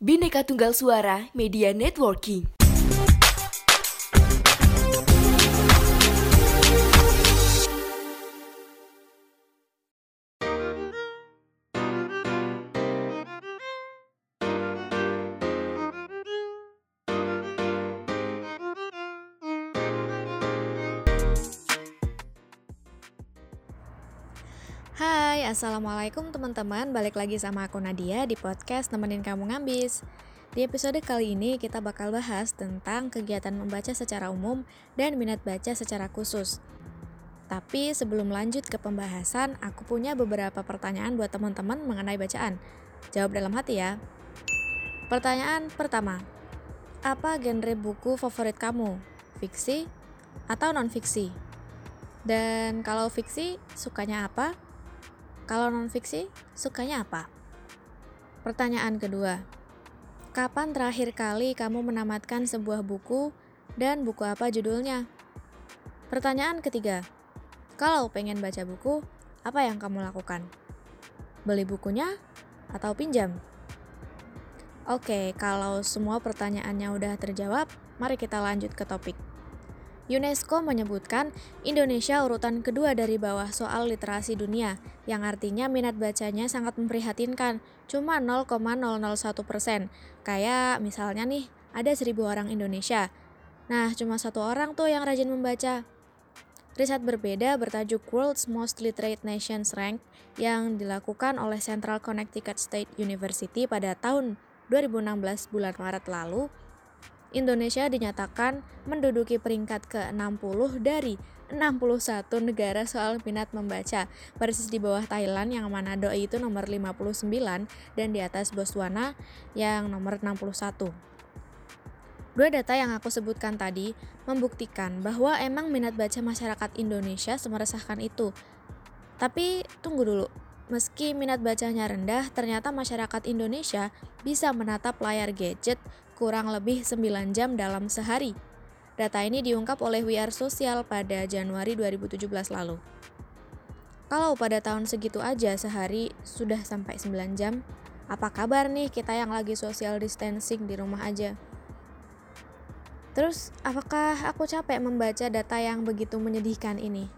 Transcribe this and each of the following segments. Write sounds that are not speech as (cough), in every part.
Bineka Tunggal Suara Media Networking. Assalamualaikum teman-teman Balik lagi sama aku Nadia di podcast Nemenin Kamu Ngambis Di episode kali ini kita bakal bahas tentang kegiatan membaca secara umum dan minat baca secara khusus Tapi sebelum lanjut ke pembahasan, aku punya beberapa pertanyaan buat teman-teman mengenai bacaan Jawab dalam hati ya Pertanyaan pertama Apa genre buku favorit kamu? Fiksi atau non-fiksi? Dan kalau fiksi, sukanya apa? Kalau non-fiksi, sukanya apa? Pertanyaan kedua, kapan terakhir kali kamu menamatkan sebuah buku dan buku apa judulnya? Pertanyaan ketiga, kalau pengen baca buku, apa yang kamu lakukan? Beli bukunya atau pinjam? Oke, kalau semua pertanyaannya udah terjawab, mari kita lanjut ke topik. UNESCO menyebutkan Indonesia urutan kedua dari bawah soal literasi dunia, yang artinya minat bacanya sangat memprihatinkan, cuma 0,001 persen. Kayak misalnya nih, ada seribu orang Indonesia. Nah, cuma satu orang tuh yang rajin membaca. Riset berbeda bertajuk World's Most Literate Nations Rank yang dilakukan oleh Central Connecticut State University pada tahun 2016 bulan Maret lalu Indonesia dinyatakan menduduki peringkat ke-60 dari 61 negara soal minat membaca, persis di bawah Thailand yang mana doi itu nomor 59 dan di atas Botswana yang nomor 61. Dua data yang aku sebutkan tadi membuktikan bahwa emang minat baca masyarakat Indonesia semeresahkan itu. Tapi tunggu dulu, meski minat bacanya rendah, ternyata masyarakat Indonesia bisa menatap layar gadget kurang lebih 9 jam dalam sehari. Data ini diungkap oleh WR Sosial pada Januari 2017 lalu. Kalau pada tahun segitu aja sehari sudah sampai 9 jam, apa kabar nih kita yang lagi social distancing di rumah aja? Terus, apakah aku capek membaca data yang begitu menyedihkan ini?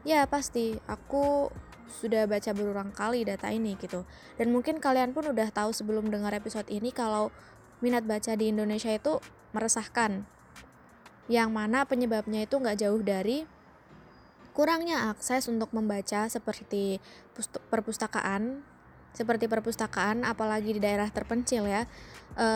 Ya, pasti. Aku sudah baca berulang kali data ini gitu. Dan mungkin kalian pun udah tahu sebelum dengar episode ini kalau minat baca di Indonesia itu meresahkan. Yang mana penyebabnya itu nggak jauh dari kurangnya akses untuk membaca seperti perpustakaan, seperti perpustakaan, apalagi di daerah terpencil ya. E,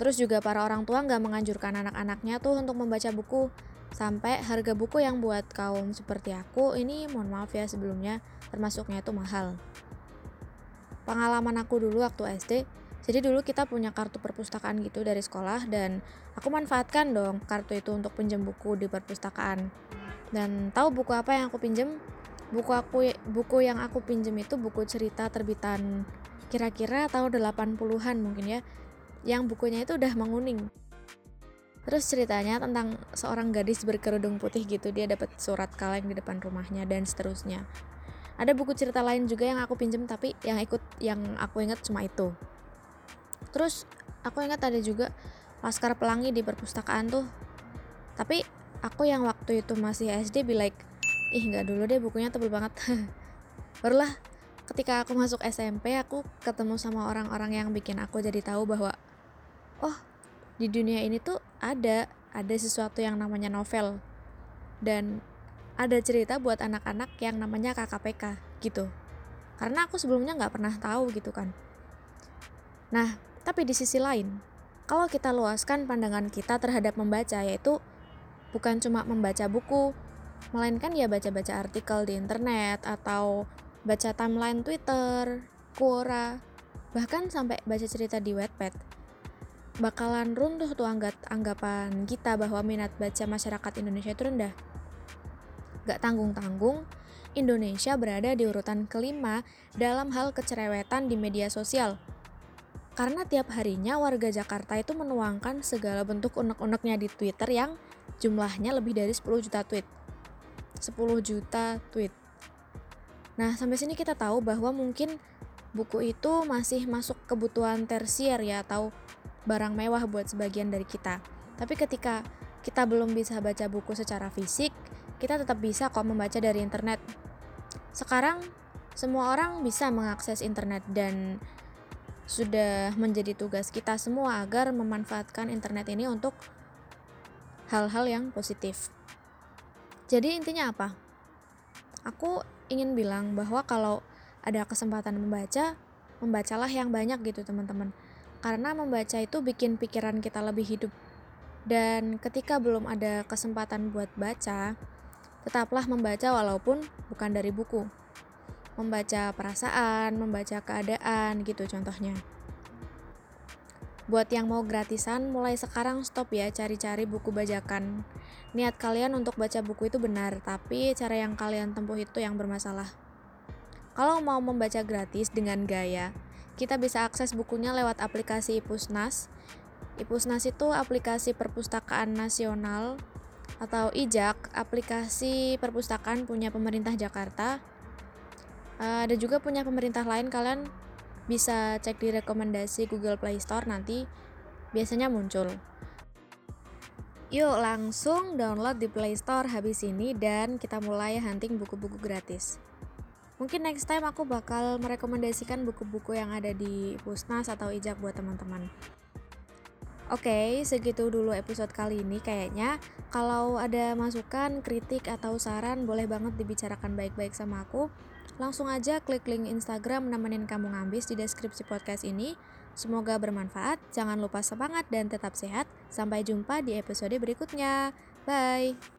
terus juga para orang tua nggak menganjurkan anak-anaknya tuh untuk membaca buku sampai harga buku yang buat kaum seperti aku ini mohon maaf ya sebelumnya termasuknya itu mahal. Pengalaman aku dulu waktu SD jadi dulu kita punya kartu perpustakaan gitu dari sekolah dan aku manfaatkan dong kartu itu untuk pinjam buku di perpustakaan. Dan tahu buku apa yang aku pinjam? Buku aku buku yang aku pinjam itu buku cerita terbitan kira-kira tahun 80-an mungkin ya. Yang bukunya itu udah menguning. Terus ceritanya tentang seorang gadis berkerudung putih gitu, dia dapat surat kaleng di depan rumahnya dan seterusnya. Ada buku cerita lain juga yang aku pinjam tapi yang ikut yang aku ingat cuma itu terus aku ingat ada juga Laskar Pelangi di perpustakaan tuh. Tapi aku yang waktu itu masih SD be like ih nggak dulu deh bukunya tebel banget. (laughs) Barulah ketika aku masuk SMP aku ketemu sama orang-orang yang bikin aku jadi tahu bahwa oh di dunia ini tuh ada ada sesuatu yang namanya novel. Dan ada cerita buat anak-anak yang namanya KKPK gitu. Karena aku sebelumnya nggak pernah tahu gitu kan. Nah tapi di sisi lain, kalau kita luaskan pandangan kita terhadap membaca yaitu bukan cuma membaca buku, melainkan ya baca-baca artikel di internet atau baca timeline Twitter, Quora, bahkan sampai baca cerita di Wattpad. Bakalan runtuh tuh anggapan kita bahwa minat baca masyarakat Indonesia itu rendah. Gak tanggung-tanggung, Indonesia berada di urutan kelima dalam hal kecerewetan di media sosial – karena tiap harinya warga Jakarta itu menuangkan segala bentuk unek-uneknya di Twitter yang jumlahnya lebih dari 10 juta tweet. 10 juta tweet. Nah, sampai sini kita tahu bahwa mungkin buku itu masih masuk kebutuhan tersier ya atau barang mewah buat sebagian dari kita. Tapi ketika kita belum bisa baca buku secara fisik, kita tetap bisa kok membaca dari internet. Sekarang semua orang bisa mengakses internet dan sudah menjadi tugas kita semua agar memanfaatkan internet ini untuk hal-hal yang positif. Jadi intinya apa? Aku ingin bilang bahwa kalau ada kesempatan membaca, membacalah yang banyak gitu teman-teman. Karena membaca itu bikin pikiran kita lebih hidup. Dan ketika belum ada kesempatan buat baca, tetaplah membaca walaupun bukan dari buku membaca perasaan, membaca keadaan gitu contohnya. Buat yang mau gratisan, mulai sekarang stop ya cari-cari buku bajakan. Niat kalian untuk baca buku itu benar, tapi cara yang kalian tempuh itu yang bermasalah. Kalau mau membaca gratis dengan gaya, kita bisa akses bukunya lewat aplikasi Ipusnas. Ipusnas itu aplikasi perpustakaan nasional atau IJAK, aplikasi perpustakaan punya pemerintah Jakarta uh, ada juga punya pemerintah lain kalian bisa cek di rekomendasi Google Play Store nanti biasanya muncul Yuk langsung download di Play Store habis ini dan kita mulai hunting buku-buku gratis. Mungkin next time aku bakal merekomendasikan buku-buku yang ada di Pusnas atau Ijak buat teman-teman. Oke, okay, segitu dulu episode kali ini kayaknya. Kalau ada masukan, kritik, atau saran, boleh banget dibicarakan baik-baik sama aku. Langsung aja klik link Instagram nemenin kamu ngambis di deskripsi podcast ini. Semoga bermanfaat, jangan lupa semangat dan tetap sehat. Sampai jumpa di episode berikutnya. Bye!